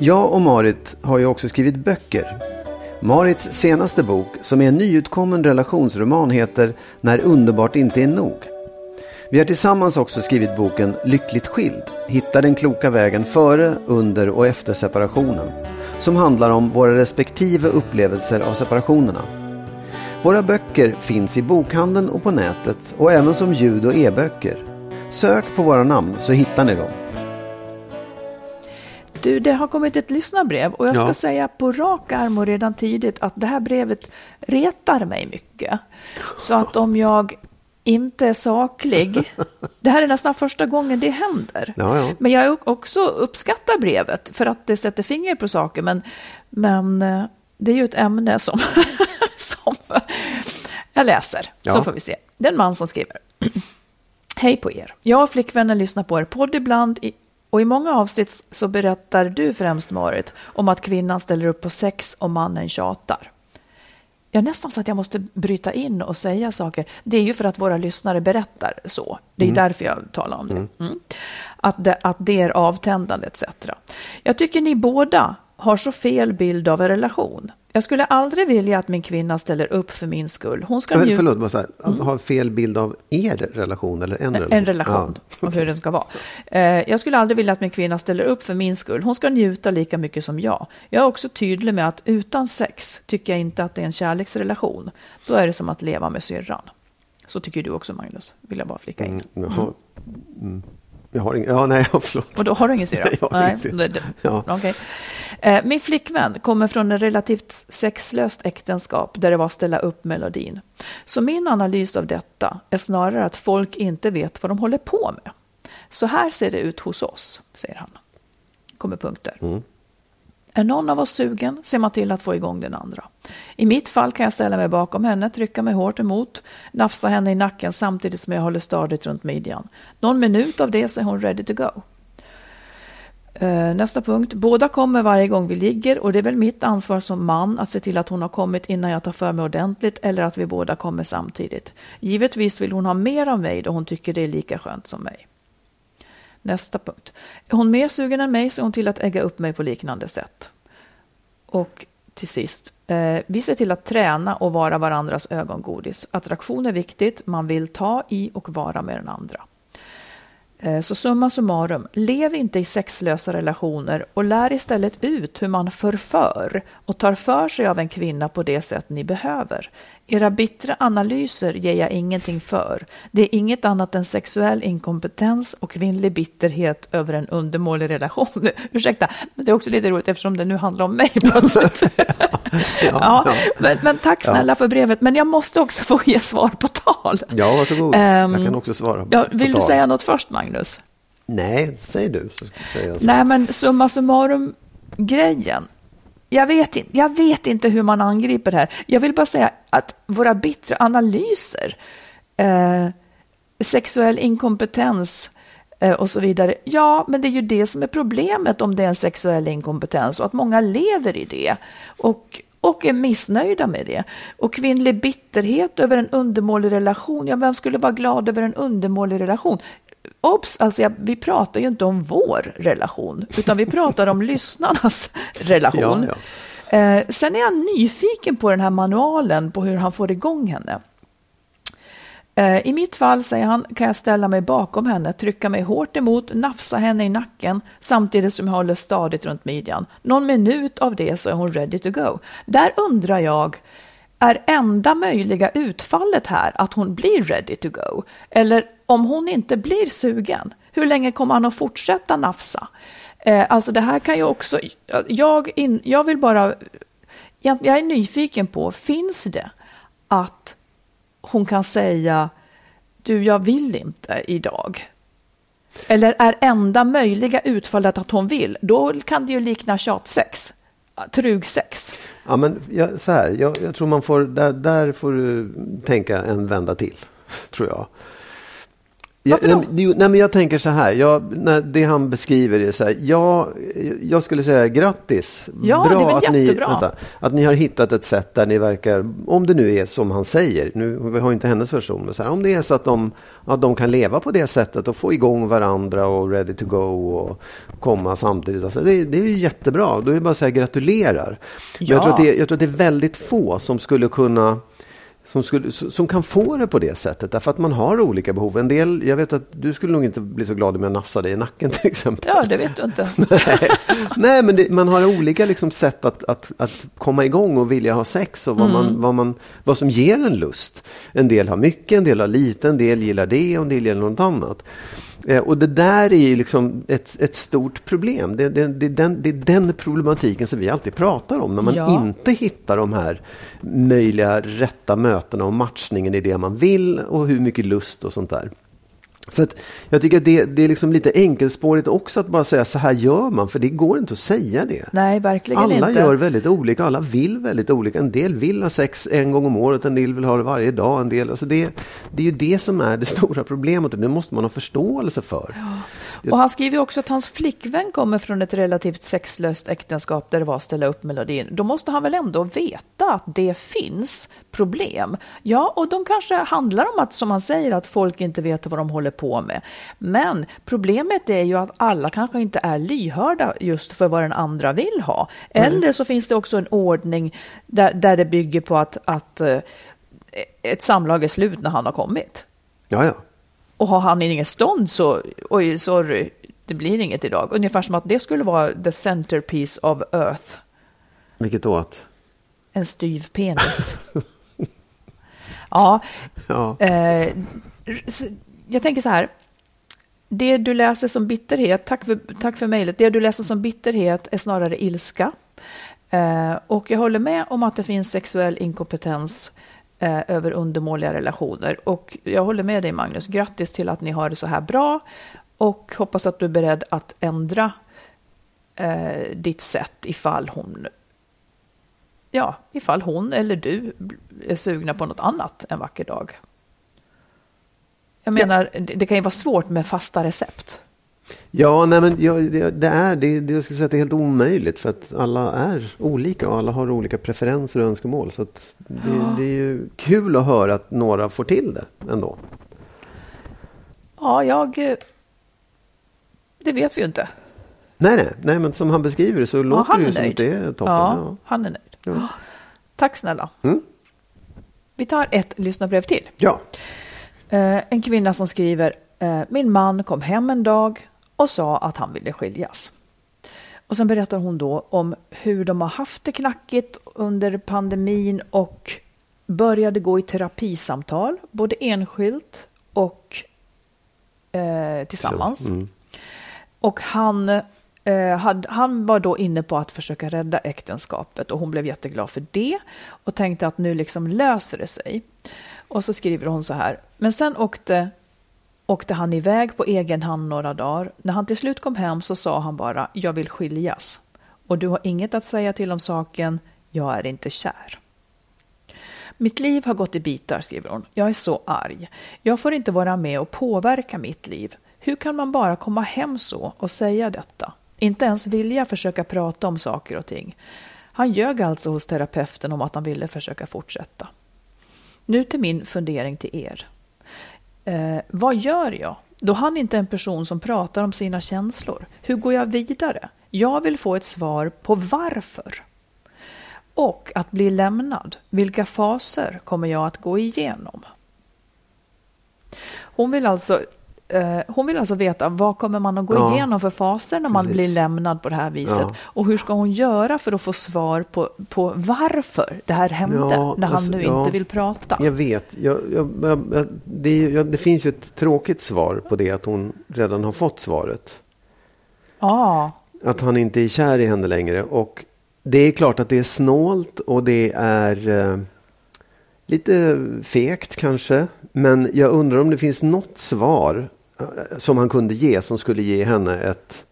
Jag och Marit har ju också skrivit böcker. Marits senaste bok, som är en nyutkommen relationsroman, heter När underbart inte är nog. Vi har tillsammans också skrivit boken Lyckligt skild. Hitta den kloka vägen före, under och efter separationen. Som handlar om våra respektive upplevelser av separationerna. Våra böcker finns i bokhandeln och på nätet och även som ljud och e-böcker. Sök på våra namn så hittar ni dem. Du, det har kommit ett lyssnarbrev och jag ska ja. säga på rak arm och redan tidigt att det här brevet retar mig mycket. Så att om jag inte är saklig. Det här är nästan första gången det händer. Ja, ja. Men jag också uppskattar brevet för att det sätter finger på saker. Men, men eh, det är ju ett ämne som, som jag läser. Ja. Så får vi se. Det är en man som skriver. Hej på er. Jag och flickvännen lyssnar på er podd ibland i Och i många avsnitt så berättar du främst Marit om att kvinnan ställer upp på sex och mannen tjatar. Jag nästan så att jag måste bryta in och säga saker. Det är ju för att våra lyssnare berättar så. Det är mm. därför jag talar om det. Mm. Att, det att det är avtändande etc. Jag tycker ni båda har så fel bild av en relation. Jag skulle aldrig vilja att min kvinna ställer upp för min skull. Hon ska För, förlåt, bara så här, mm. har fel bild av er relation eller en relation? En relation, ja. av hur den ska vara. Eh, jag skulle aldrig vilja att min kvinna ställer upp för min skull. Hon ska njuta lika mycket som jag. Jag är också tydlig med att utan sex tycker jag inte att det är en kärleksrelation. Då är det som att leva med syrran. Så tycker du också, Magnus, vill jag bara flika in. Mm. Mm. Jag har ingen, ja, nej, förlåt. Och då har du ingen syra? Jag har ingen syra. Ja. Okay. Eh, min flickvän kommer från ett relativt sexlöst äktenskap där det var ställa upp melodin. Så min analys av detta är snarare att folk inte vet vad de håller på med. Så här ser det ut hos oss, säger han. Kommer punkter. Mm. Är någon av oss sugen ser man till att få igång den andra. I mitt fall kan jag ställa mig bakom henne, trycka mig hårt emot, nafsa henne i nacken samtidigt som jag håller stadigt runt midjan. Någon minut av det så är hon ready to go. Eh, nästa punkt. Båda kommer varje gång vi ligger och det är väl mitt ansvar som man att se till att hon har kommit innan jag tar för mig ordentligt eller att vi båda kommer samtidigt. Givetvis vill hon ha mer av mig då hon tycker det är lika skönt som mig. Nästa punkt. Är hon mer sugen än mig ser hon till att ägga upp mig på liknande sätt. Och till sist, eh, vi ser till att träna och vara varandras ögongodis. Attraktion är viktigt, man vill ta i och vara med den andra. Eh, så summa summarum, lev inte i sexlösa relationer och lär istället ut hur man förför och tar för sig av en kvinna på det sätt ni behöver. Era bittra analyser ger jag ingenting för. Det är inget annat än sexuell inkompetens och kvinnlig bitterhet över en undermålig relation. Ursäkta, men det är också lite roligt eftersom det nu handlar om mig plötsligt. ja, ja, ja. Men, men, tack snälla för brevet, men jag måste också få ge svar på tal. Ja, varsågod. Um, jag kan också svara ja, Vill du säga något först, Magnus? Nej, säg du. Så ska jag Nej, men summa summarum-grejen jag vet, jag vet inte hur man angriper det här. Jag vill bara säga att våra bittra analyser, eh, sexuell inkompetens eh, och så vidare. Ja, men det är ju det som är problemet om det är en sexuell inkompetens och att många lever i det och, och är missnöjda med det. Och kvinnlig bitterhet över en undermålig relation. Ja, vem skulle vara glad över en undermålig relation? Obs, alltså vi pratar ju inte om vår relation, utan vi pratar om lyssnarnas relation. Ja, ja. Eh, sen är jag nyfiken på den här manualen, på hur han får igång henne. Eh, I mitt fall, säger han, kan jag ställa mig bakom henne, trycka mig hårt emot, nafsa henne i nacken samtidigt som jag håller stadigt runt midjan. Någon minut av det så är hon ready to go. Där undrar jag, är enda möjliga utfallet här att hon blir ready to go? Eller om hon inte blir sugen, hur länge kommer han att fortsätta nafsa? Eh, alltså det här kan ju också, jag, in, jag vill bara, jag, jag är nyfiken på, finns det att hon kan säga, du jag vill inte idag? Eller är enda möjliga utfallet att hon vill? Då kan det ju likna tjatsex trugsex. Ja, men ja, så här, jag, jag, tror man får, där, där får du tänka en vända till, tror jag. Varför då? Jag, nej, men jag tänker så här, jag, när det han beskriver är så här, jag, jag skulle säga grattis. Ja, Bra det är att, ni, vänta, att ni har hittat ett sätt där ni verkar, om det nu är som han säger, nu vi har inte hennes version, men så här, om det är så att de, att de kan leva på det sättet och få igång varandra och ready to go och komma samtidigt. Alltså, det, det är ju jättebra, då är det bara att säga gratulerar. Ja. Jag, tror att det, jag tror att det är väldigt få som skulle kunna som, skulle, som kan få det på det sättet. Därför att man har olika behov. En del, jag vet att du skulle nog inte bli så glad om jag nafsade i nacken till exempel. Ja, det vet du inte. Nej, Nej men det, man har olika liksom sätt att, att, att komma igång och vilja ha sex och vad, mm. man, vad, man, vad som ger en lust. En del har mycket, en del har lite, en del gillar det och en del gillar något annat. Eh, och det där är ju liksom ett, ett stort problem. Det, det, det, är den, det är den problematiken som vi alltid pratar om. När man ja. inte hittar de här möjliga rätta mötena och matchningen i det man vill och hur mycket lust och sånt där. Så att jag tycker att det, det är liksom lite enkelspårigt också att bara säga så här gör man, för det går inte att säga det. Nej, verkligen alla inte. Alla gör väldigt olika, alla vill väldigt olika. En del vill ha sex en gång om året, en del vill ha det varje dag. En del, alltså det, det är ju det som är det stora problemet och det måste man ha förståelse för. Ja. Och han skriver också att hans flickvän kommer från ett relativt sexlöst äktenskap där det var att ställa upp melodin. Då måste han väl ändå veta att det finns problem. Ja, och de kanske handlar om att, som han säger, att folk inte vet vad de håller på med. Men problemet är ju att alla kanske inte är lyhörda just för vad den andra vill ha. Mm. Eller så finns det också en ordning där, där det bygger på att, att uh, ett samlag är slut när han har kommit. Ja, ja. Och har han inget stånd så, oj, sorry, det blir inget idag. Ungefär som att det skulle vara the centerpiece of earth. Vilket åt? En styv penis. ja. ja. Eh, jag tänker så här. Det du läser som bitterhet, tack för, tack för mejlet, det du läser som bitterhet är snarare ilska. Eh, och jag håller med om att det finns sexuell inkompetens eh, över undermåliga relationer. Och jag håller med dig Magnus, grattis till att ni har det så här bra och hoppas att du är beredd att ändra eh, ditt sätt ifall hon ja, ifall hon eller du är sugna på något annat en vacker dag. Jag menar, det, det kan ju vara svårt med fasta recept. Ja, nej men ja, det, det, är det, det, jag skulle säga att det är helt omöjligt för att alla är olika och alla har olika preferenser och önskemål. Så det, ja. det är ju kul att höra att några får till det ändå. Ja, jag... Det vet vi ju inte. Nej, nej, nej men som han beskriver så ja, låter det ju som att det är toppen. Ja, ja. han är nöjd. Ja. Tack snälla. Mm. Vi tar ett lyssnarbrev till. Ja. Eh, en kvinna som skriver Eh, min man kom hem en dag och sa att han ville skiljas. Och sen berättar hon då om hur de har haft det knackigt under pandemin och började gå i terapisamtal, både enskilt och eh, tillsammans. Mm. Och han, eh, hade, han var då inne på att försöka rädda äktenskapet och hon blev jätteglad för det och tänkte att nu liksom löser det sig. Och så skriver hon så här, men sen åkte åkte han iväg på egen hand några dagar. När han till slut kom hem så sa han bara, jag vill skiljas. Och du har inget att säga till om saken, jag är inte kär. Mitt liv har gått i bitar, skriver hon. Jag är så arg. Jag får inte vara med och påverka mitt liv. Hur kan man bara komma hem så och säga detta? Inte ens vilja försöka prata om saker och ting. Han ljög alltså hos terapeuten om att han ville försöka fortsätta. Nu till min fundering till er. Eh, vad gör jag? Då han inte är en person som pratar om sina känslor. Hur går jag vidare? Jag vill få ett svar på varför. Och att bli lämnad. Vilka faser kommer jag att gå igenom? Hon vill alltså hon vill alltså veta vad kommer man att gå ja. igenom för faser när man Precis. blir lämnad på det här viset. Ja. Och hur ska hon göra för att få svar på, på varför det här hände ja, när han alltså, nu inte vill prata. Jag vet. Jag, jag, det, det, finns ju ett tråkigt svar på det att hon redan har fått svaret. Ja. Att han inte är kär i henne längre. Och det är klart att det är snålt och det är eh, lite fegt kanske. Men jag undrar om det finns något svar som han kunde ge som skulle ge henne ett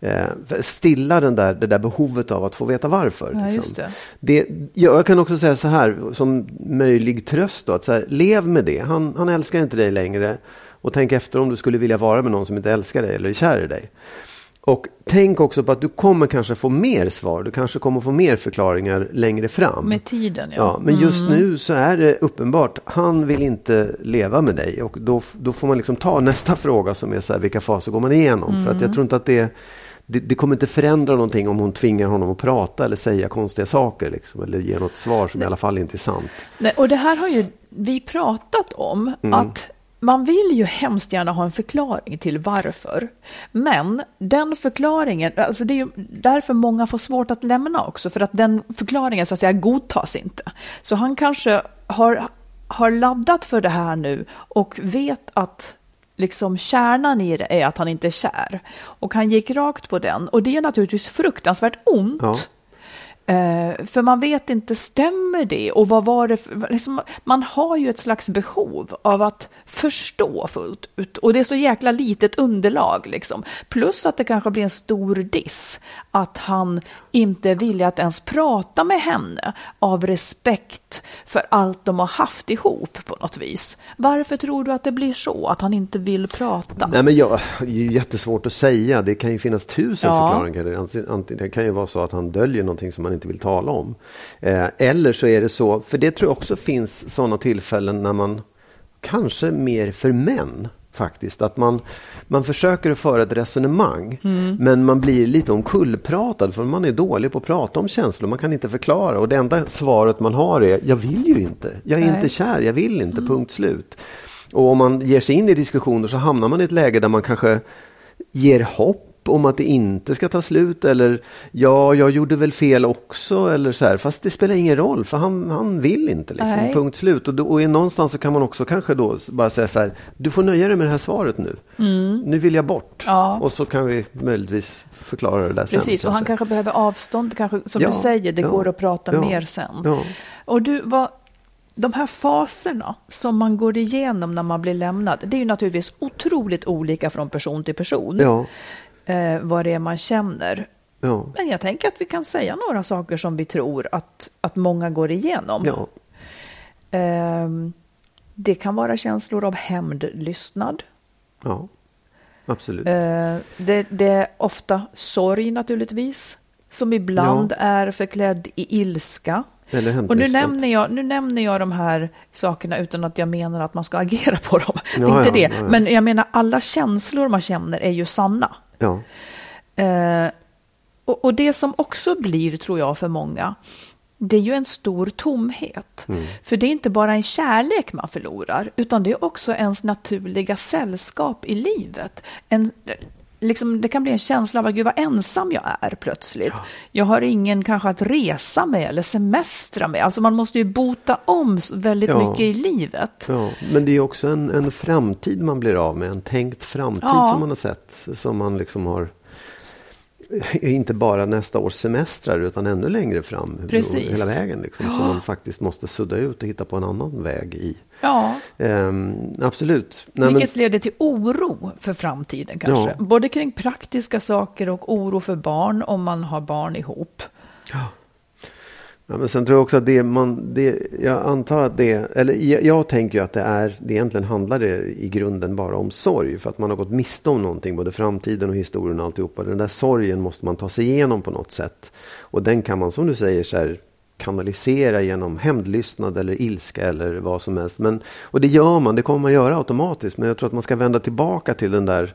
eh, stilla den där, det där behovet av att få veta varför. Ja, liksom. det. Det, jag kan också säga så här som möjlig tröst då, att så här, lev med det. Han, han älskar inte dig längre och tänk efter om du skulle vilja vara med någon som inte älskar dig eller är kär i dig. Och tänk också på att du kommer kanske få mer svar. Du kanske kommer få mer förklaringar längre fram. Med tiden, ja. ja men just mm. nu så är det uppenbart. Han vill inte leva med dig. Och då, då får man liksom ta nästa fråga som är så här, vilka faser går man igenom? Mm. För att jag mm. tror inte att det, det, det, kommer inte förändra någonting om hon tvingar honom att prata eller säga konstiga saker. Liksom, eller ge något svar som Nej. i alla fall inte är sant. Nej, och det här har ju vi pratat om. Mm. att man vill ju hemskt gärna ha en förklaring till varför. Men den förklaringen, alltså det är ju därför många får svårt att lämna också, för att den förklaringen så att säga godtas inte. Så han kanske har, har laddat för det här nu och vet att liksom kärnan i det är att han inte är kär. Och han gick rakt på den. Och det är naturligtvis fruktansvärt ont. Ja. Eh, för man vet inte, stämmer det? Och vad var det för, liksom, Man har ju ett slags behov av att förstå fullt ut. Och det är så jäkla litet underlag liksom. Plus att det kanske blir en stor diss. Att han inte vill att ens prata med henne av respekt för allt de har haft ihop på något vis. Varför tror du att det blir så? Att han inte vill prata? Nej, men jag, det är jättesvårt att säga. Det kan ju finnas tusen Ja. förklaringar. Det kan ju vara så att han döljer någonting som man inte vill tala om. Eh, eller så är det så, för det tror jag också finns sådana tillfällen när man, kanske mer för män faktiskt, att man, man försöker att föra ett resonemang men man blir lite omkullpratad för man är dålig på att prata om känslor. Man kan inte förklara och det enda svaret man har är jag vill ju inte. Jag är Nej. inte kär, jag vill inte, punkt slut. Och om man ger sig in i diskussioner så hamnar man i ett läge där man kanske ger hopp om att det inte ska ta slut eller ja, jag gjorde väl fel också eller så här. Fast det spelar ingen roll för han, han vill inte liksom. Nej. Punkt slut. Och, då, och någonstans så kan man också kanske då bara säga så här. Du får nöja dig med det här svaret nu. Nu vill jag bort. Mm. Ja. Och så kan vi möjligtvis förklara det där sen. Precis, och han kanske behöver avstånd, kanske, som Ja, du säger, det ja, går att prata mer sen. Och du, vad, de här faserna som man går igenom när man blir lämnad, det är ju naturligtvis otroligt olika från person till person, Ja. Eh, vad det är man känner. Ja. Men jag tänker att vi kan säga några saker som vi tror att, att många går igenom. Ja. Ehm, det kan vara känslor av hämndlystnad. ja. Absolut. Eh, det, det är ofta sorg naturligtvis, som ibland är förklädd i ilska. Och nu nämner, jag, nu nämner jag de här sakerna utan att jag menar att man ska agera på dem. det är Ja, inte ja, det. ja, ja. Men jag menar alla känslor man känner är ju sanna. Ja. Eh, och, och det som också blir, tror jag, för många, det är ju en stor tomhet. Mm. För det är inte bara en kärlek man förlorar, utan det är också ens naturliga sällskap i livet. En, liksom, det kan bli en känsla av att gud vad ensam jag är plötsligt. Jag har ingen kanske att resa med eller semestra med. Alltså man måste ju bota om väldigt Ja. mycket i livet. Ja, men det är också en, en framtid man blir av med. En tänkt framtid Ja. som man har sett. Som man liksom har inte bara nästa års semestrar utan ännu längre fram. Precis. Hela vägen liksom. Som man faktiskt måste sudda ut och hitta på en annan väg i. Ja, Ehm, absolut. Nej, vilket leder till oro för framtiden kanske. Ja. Både kring praktiska saker och oro för barn om man har barn ihop. Ja, men sen tror jag också att det man, det, jag antar att det, eller jag, jag tänker ju att det är, det egentligen handlar det i grunden bara om sorg. För att man har gått miste om någonting, både framtiden och historien och alltihopa. Den där sorgen måste man ta sig igenom på något sätt. Och den kan man, som du säger, så här, kanalisera genom hämndlystnad eller ilska eller vad som helst. Men, och det gör man, det kommer man göra automatiskt. Men jag tror att man ska vända tillbaka till den där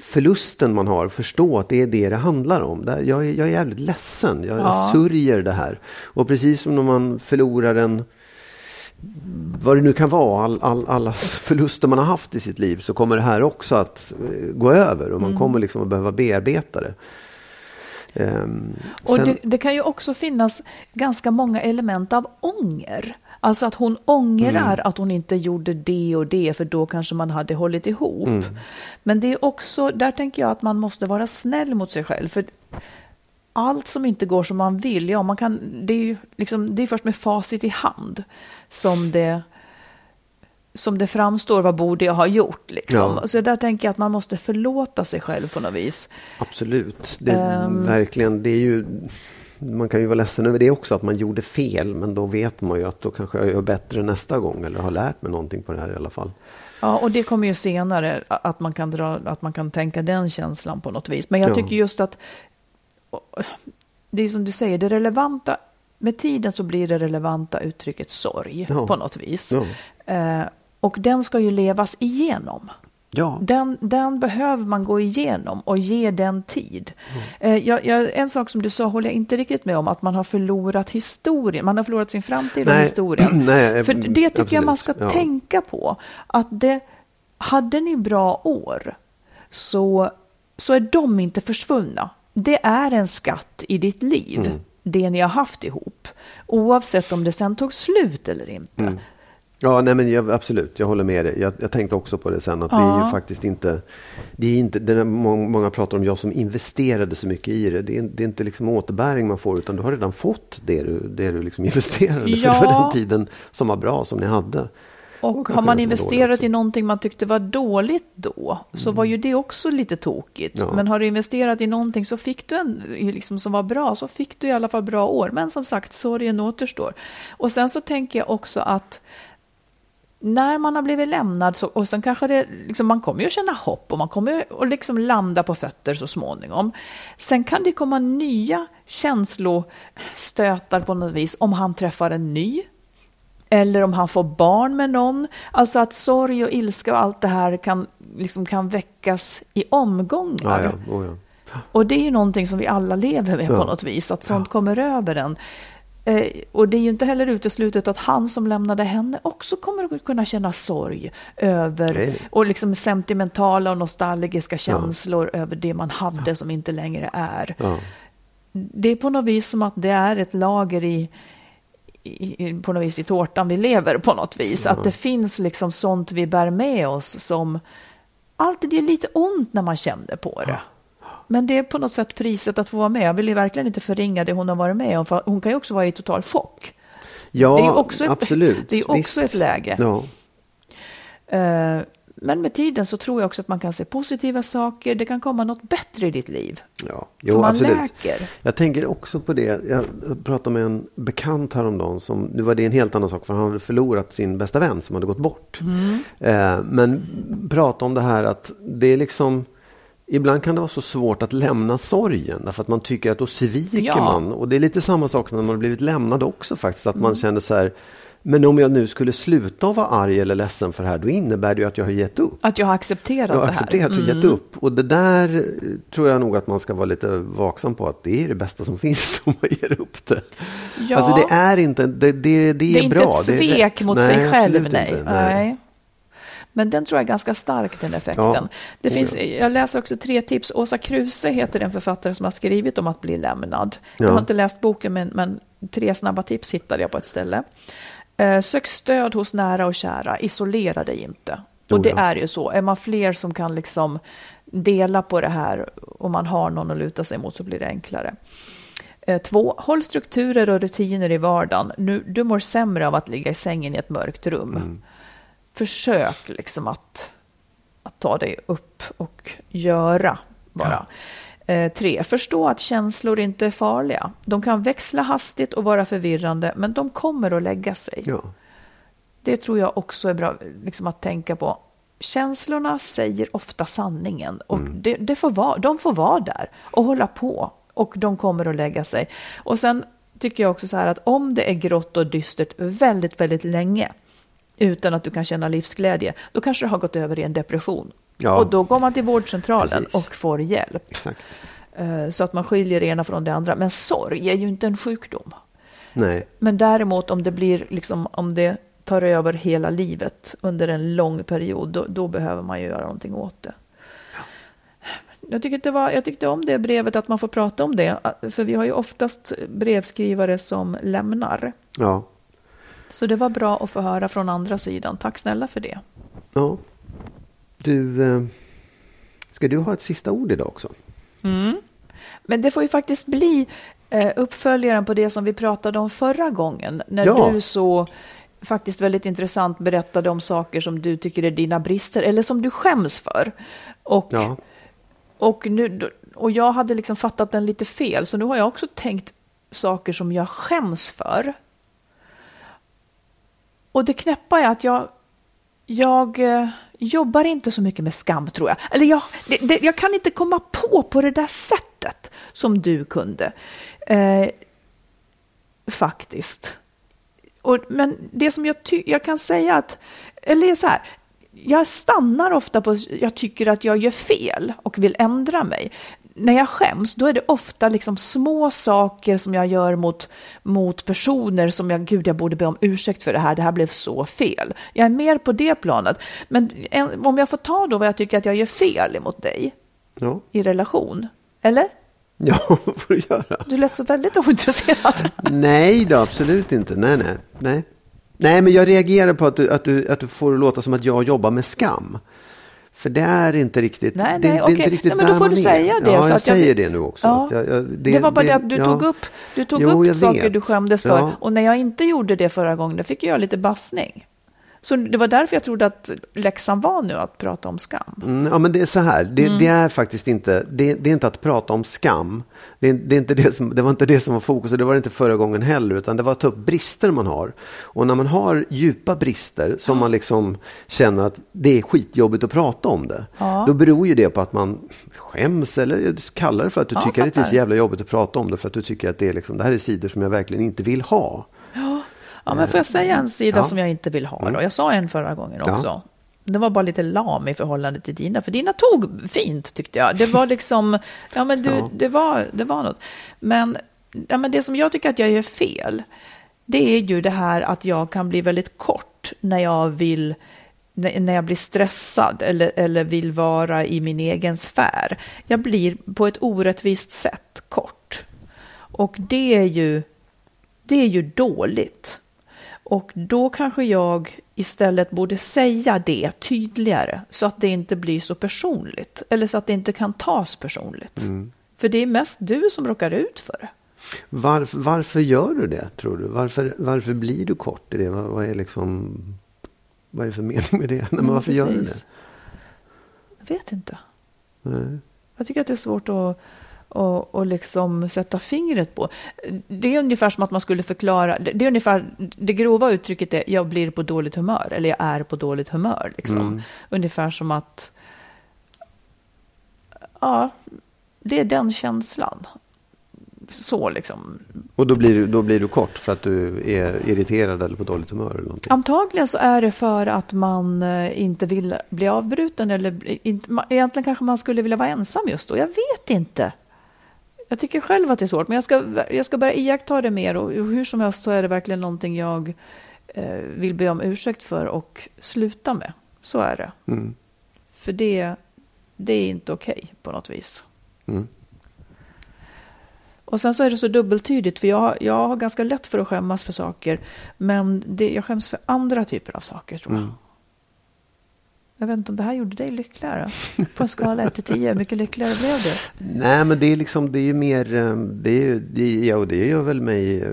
förlusten man har, förstå att det är det det handlar om. Det här- Jag är, jag är jävligt ledsen, jag, Ja. jag sörjer det här. Och precis som när man förlorar en, vad det nu kan vara, all, all, alla förluster man har haft i sitt liv, så kommer det här också att eh, gå över och man Mm. kommer liksom att behöva bearbeta det. Ehm, Och sen- det, det kan ju också finnas ganska många element av ånger. Alltså att hon ångrar Mm. att hon inte gjorde det och det, för då kanske man hade hållit ihop. Mm. Men det är också, där tänker jag att man måste vara snäll mot sig själv. För allt som inte går som man vill, ja, man kan, det, är ju liksom, det är först med facit i hand som det, som det framstår, vad borde jag ha gjort? Liksom. Ja. Så där tänker jag att man måste förlåta sig själv på något vis. Absolut. Det, Ehm. Verkligen. Det är ju, man kan ju vara ledsen över det också, att man gjorde fel. Men då vet man ju att då kanske jag gör bättre nästa gång. Eller har lärt mig någonting på det här i alla fall. Ja, och det kommer ju senare att man kan, dra, att man kan tänka den känslan på något vis. Men jag Ja. tycker just att det är som du säger, det relevanta, med tiden så blir det relevanta uttrycket sorg Ja. på något vis. Ja. Eh, och den ska ju levas igenom. Ja, Den, den behöver man gå igenom och ge den tid. Eh, jag, jag, en sak som du sa håller jag inte riktigt med om, att man har förlorat historien. Man har förlorat sin framtid och historien. Nej, För det tycker jag man ska absolut. Ja. tänka på. Att det, hade ni bra år så, så är de inte försvunna. Det är en skatt i ditt liv, Mm. det ni har haft ihop. Oavsett om det sen tog slut eller inte. Mm. Ja, nej men jag, absolut, jag håller med dig. Jag, jag tänkte också på det sen, att det är ju faktiskt inte... Det är inte det är många, pratar om jag som investerade så mycket i det. Det är, det är inte liksom återbäring man får, utan du har redan fått det du, det du liksom investerade. Ja. För det var den tiden som var bra, som ni hade. Och kanske har man investerat i någonting man tyckte var dåligt då, så var ju det också lite tokigt. Ja. Men har du investerat i någonting så fick du en, liksom, som var bra, så fick du i alla fall bra år. Men som sagt, sorgen återstår. Och sen så tänker jag också att när man har blivit lämnad, så, och sen kanske det, liksom, man kommer ju att känna hopp och man kommer att liksom landa på fötter så småningom. Sen kan det komma nya känslostötar på något vis om han träffar en ny eller om han får barn med någon. Alltså att sorg och ilska och allt det här kan, liksom kan väckas i omgångar. Ja, ja, oh, ja. Och det är ju någonting som vi alla lever med på något vis, att sånt kommer över en. Eh, och det är ju inte heller uteslutet att han som lämnade henne också kommer att kunna känna sorg över Nej, och liksom sentimentala och nostalgiska känslor över det man hade som inte längre är. Ja. Det är på något vis som att det är ett lager i, i, på något vis i tårtan vi lever på något vis. Att det finns liksom sånt vi bär med oss som alltid gör lite ont när man kände på det. Men det är på något sätt priset att få vara med. Jag vill ju verkligen inte förringa det hon har varit med om, för hon kan ju också vara i total chock. ja Det är också ett- absolut. det är också ett läge. Ja. Eh, Men med tiden så tror jag också att man kan se positiva saker. Det kan komma något bättre i ditt liv. Ja, För man absolut. läker. Jag tänker också på det. Jag pratade med en bekant häromdagen. Som, nu var det en helt annan sak för han hade förlorat sin bästa vän som hade gått bort. Mm. Eh, men prata om det här att det är liksom Ibland kan det vara så svårt att lämna sorgen därför att man tycker att då sviker Ja. man. Och det är lite samma sak när man har blivit lämnad också faktiskt. Att Mm. man känner så här, men om jag nu skulle sluta vara arg eller ledsen för det här, då innebär det ju att jag har gett upp. Att jag har accepterat Jag har det här. accepterat och gett upp. Och det där eh, tror jag nog att man ska vara lite vaksam på. Att det är det bästa som finns om man ger upp det. Ja. Alltså det är inte, det, det, det är, Det är inte bra. ett svek mot nej, sig själv. Nej. Inte. nej. Men den tror jag är ganska stark, den effekten. Ja. Det Oh, finns, ja. jag läser också tre tips. Åsa Kruse heter den författare som har skrivit om att bli lämnad. Jag Ja. har inte läst boken, men, men tre snabba tips hittade jag på ett ställe. Eh, sök stöd hos nära och kära. Isolera dig inte. Och Oh, det är ju så. Är man fler som kan liksom dela på det här och man har någon att luta sig mot så blir det enklare. Eh, Två, håll strukturer och rutiner i vardagen. Nu, du mår sämre av att ligga i sängen i ett mörkt rum. Försök liksom att, att ta dig upp och göra bara. Eh, tre, förstå att känslor inte är farliga. De kan växla hastigt och vara förvirrande, men de kommer att lägga sig. Ja. Det tror jag också är bra liksom, att tänka på. Känslorna säger ofta sanningen och det, det får vara, de får vara där och hålla på och de kommer att lägga sig. Och sen tycker jag också så här att om det är grått och dystert väldigt, väldigt länge utan att du kan känna livsglädje, då kanske det har gått över i en depression. Ja. Och då går man till vårdcentralen Precis. och får hjälp. Exakt. Eh, Så att man skiljer det ena från det andra. Men sorg är ju inte en sjukdom. Nej. Men däremot om det blir liksom, om det tar över hela livet under en lång period, då, då behöver man ju göra någonting åt det. Jag, tycker det var, jag tyckte om det brevet, att man får prata om det. För vi har ju oftast brevskrivare som lämnar. Ja. Så det var bra att få höra från andra sidan. Tack snälla för det. ja. Du, eh, ska du ha ett sista ord idag också? Men det får ju faktiskt bli eh, uppföljaren på det som vi pratade om förra gången. När Ja. du så faktiskt väldigt intressant berättade om saker som du tycker är dina brister eller som du skäms för. Och, Ja. och, nu, och jag hade liksom fattat den lite fel, så nu har jag också tänkt saker som jag skäms för. Och det knäppa är att jag, jag eh, jobbar inte så mycket med skam, tror jag. Eller jag, det, det, jag kan inte komma på på det där sättet som du kunde. Eh, faktiskt. Och, men det som jag, ty- jag kan säga att, eller så här, jag stannar ofta på, jag tycker att jag gör fel och vill ändra mig. När jag skäms, då är det ofta liksom små saker som jag gör mot, mot personer som jag, gud jag borde be om ursäkt för det här, det här blev så fel. Jag är mer på det planet. Men en, om jag får ta då vad jag tycker att jag gör fel emot dig Ja. i relation, eller? Ja, vad får du göra? Du lät så väldigt ointresserad. Nej då, absolut inte. Nej, nej. nej. Nej, men jag reagerar på att du, att, du, att du får det låta som att jag jobbar med skam. För det är inte riktigt, Nej, det, nej, det är okej. inte riktigt Nej, men då där får man du är. säga det, Ja, så jag att jag- säger det nu också. Ja. Jag, jag, Det, var bara det, att du ja. tog upp, du tog Jo, upp saker vet. du skämdes för. Ja. Och när jag inte gjorde det förra gången, då fick jag lite bassning. Så det var därför jag trodde att läxan var nu att prata om skam. Mm, ja, men det är så här. Det, Mm. det är faktiskt inte, det, det är inte att prata om skam. Det, det, är inte det, som, det var inte det som var fokus och det var det inte förra gången heller. Utan det var att ta upp brister man har. Och när man har djupa brister som man liksom känner att det är skitjobbigt att prata om det. Ja. Då beror ju det på att man skäms eller kallar det för att du Ja, tycker att det är så jävla jobbigt att prata om det. För att du tycker att det, är liksom, det här är sidor som jag verkligen inte vill ha. Ja, men får jag säga en sida Ja. Mm. som jag inte vill ha då? Jag sa en förra gången Ja. också. Det var bara lite lam i förhållande till dina, för dina tog fint tyckte jag. Det var liksom, ja men du, Ja. det, var, det var något. Men, ja, men det som jag tycker att jag gör fel, det är ju det här att jag kan bli väldigt kort när jag vill när jag blir stressad eller, eller vill vara i min egen sfär. Jag blir på ett orättvist sätt kort. Och det är ju, det är ju dåligt. Och då kanske jag istället borde säga det tydligare så att det inte blir så personligt. Eller så att det inte kan tas personligt. För det är mest du som råkar ut för det. Varför, varför gör du det, tror du? Varför, varför blir du kort i det? Vad, vad är liksom... Vad är det för mening med det? Nej, men varför gör du det? Jag vet inte. Nej. Jag tycker att det är svårt att, att, att liksom sätta fingret på. Det är ungefär som att man skulle förklara, det är ungefär, det grova uttrycket är jag blir på dåligt humör, eller jag är på dåligt humör. Liksom. Mm. Ungefär som att, ja, det är den känslan. Så liksom. Och då blir, du, då blir du kort för att du är irriterad eller på dåligt humör eller någonting? Antagligen så är det för att man eh, inte vill bli avbruten eller inte, egentligen kanske man skulle vilja vara ensam just då. Jag vet inte. Jag tycker själv att det är svårt, men jag ska, jag ska börja iaktta det mer och hur som helst så är det verkligen någonting jag eh, vill be om ursäkt för och sluta med. Så är det. Mm. För det, det är inte okej på något vis. Mm. Och sen så är det så dubbeltydigt, för jag, jag har ganska lätt för att skämmas för saker, men det, jag skäms för andra typer av saker, tror jag. Mm. Jag vet inte om det här gjorde dig lyckligare? På en skala 1 till 10, hur mycket lyckligare blev du? Nej, men det är liksom, det är ju mer, eh, det, är, ju- det, ja, och det gör väl mig, eh,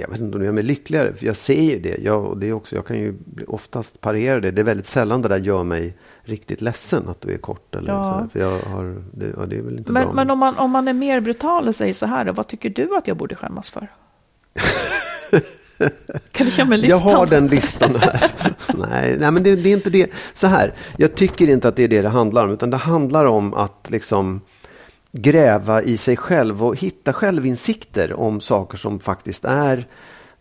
jag vet inte om det gör mig lyckligare, för jag ser ju det. Jag, och det är också, jag kan ju oftast parera det. Det är väldigt sällan det där gör mig riktigt ledsen att du är kort. Eller Ja. sådär, för jag har, det, ja, det är väl inte Men, bra. men om, man, om man är mer brutal och säger så här, då, vad tycker du att jag borde skämmas för? kan du ge mig listan? Jag har den listan här. nej, nej, men det, det är inte det. Så här, jag tycker inte att det är det det handlar om. Utan det handlar om att liksom gräva i sig själv och hitta självinsikter om saker som faktiskt är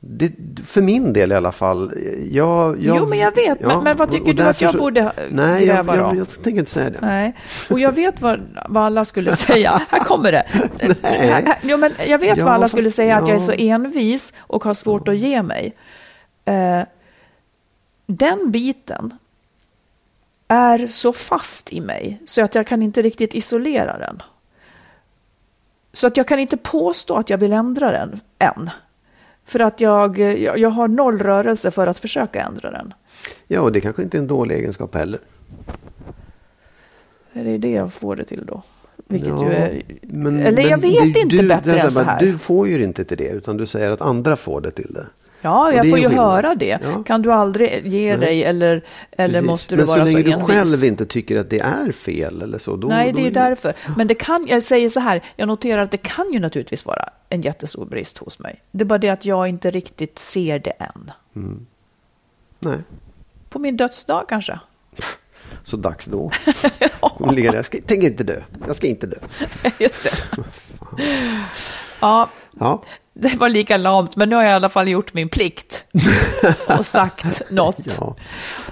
det, för min del i alla fall. Jag, jag, Jo, men jag vet. Men- men vad tycker du att jag borde Nej, jag, gräva jag, då? jag, tänker inte säga det. Nej, och jag vet vad, vad alla skulle säga. Här kommer det. Här, jo, men jag vet Ja, vad alla fast- skulle säga, att jag är så ja. envis och har svårt att ge mig. Eh, den biten är så fast i mig så att jag kan inte riktigt isolera den. Så att jag kan inte påstå att jag vill ändra den än. För att jag, jag, jag har noll rörelse för att försöka ändra den. Ja, och det kanske inte är en dålig egenskap heller. Det är det jag får det till då. Vilket Ja, ju är... men- eller jag men vet du- inte du, bättre det än så här. Du får ju inte till det, utan du säger att andra får det till det. Ja, jag är får ju skillnad. höra det. Ja. Kan du aldrig ge dig eller, eller Precis. måste du Men vara så så länge envis? du själv inte tycker att det är fel eller så. Då, Nej, då det är ju det- därför. Men det kan, jag säger så här, jag noterar att det kan ju naturligtvis vara en jättestor brist hos mig. Det är bara det att jag inte riktigt ser det än. Nej, På min dödsdag kanske. så dags då. Där. Jag ska, tänker inte dö. Jag ska inte dö. Just det. Ja, Ja, det var lika lamt, men nu har jag i alla fall gjort min plikt och sagt något. ja.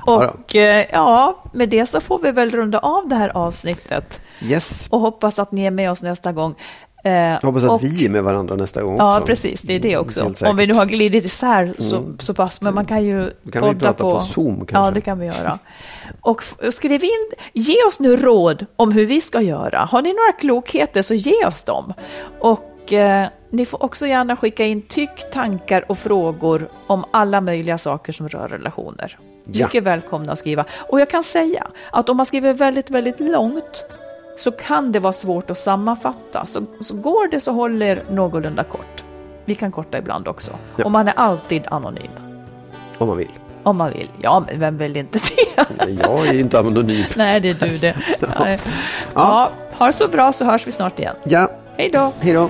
Ja, Och eh, ja, med det så får vi väl runda av det här avsnittet Yes. och hoppas att ni är med oss nästa gång. Eh, Jag hoppas att och, vi är med varandra nästa gång Ja, också. precis, det är det också. Mm. Om vi nu har glidit isär så, så pass, men man kan ju Kan vi podda prata på Zoom Ja, kanske? det kan vi göra. Och skriv in, ge oss nu råd om hur vi ska göra. Har ni några klokheter så ge oss dem. Och eh, Ni får också gärna skicka in tyck, tankar och frågor om alla möjliga saker som rör relationer. Ja. Mycket välkomna att skriva. Och jag kan säga att om man skriver väldigt, väldigt långt så kan det vara svårt att sammanfatta. Så, så går det så håller någorlunda kort. Vi kan korta ibland också. Ja. Och man är alltid anonym. Om man vill. Om man vill. Ja, men vem vill inte det? Jag är inte anonym. Nej, det är du det. Ja. Ja, ha det så bra så hörs vi snart igen. Ja, Hej då! hej då.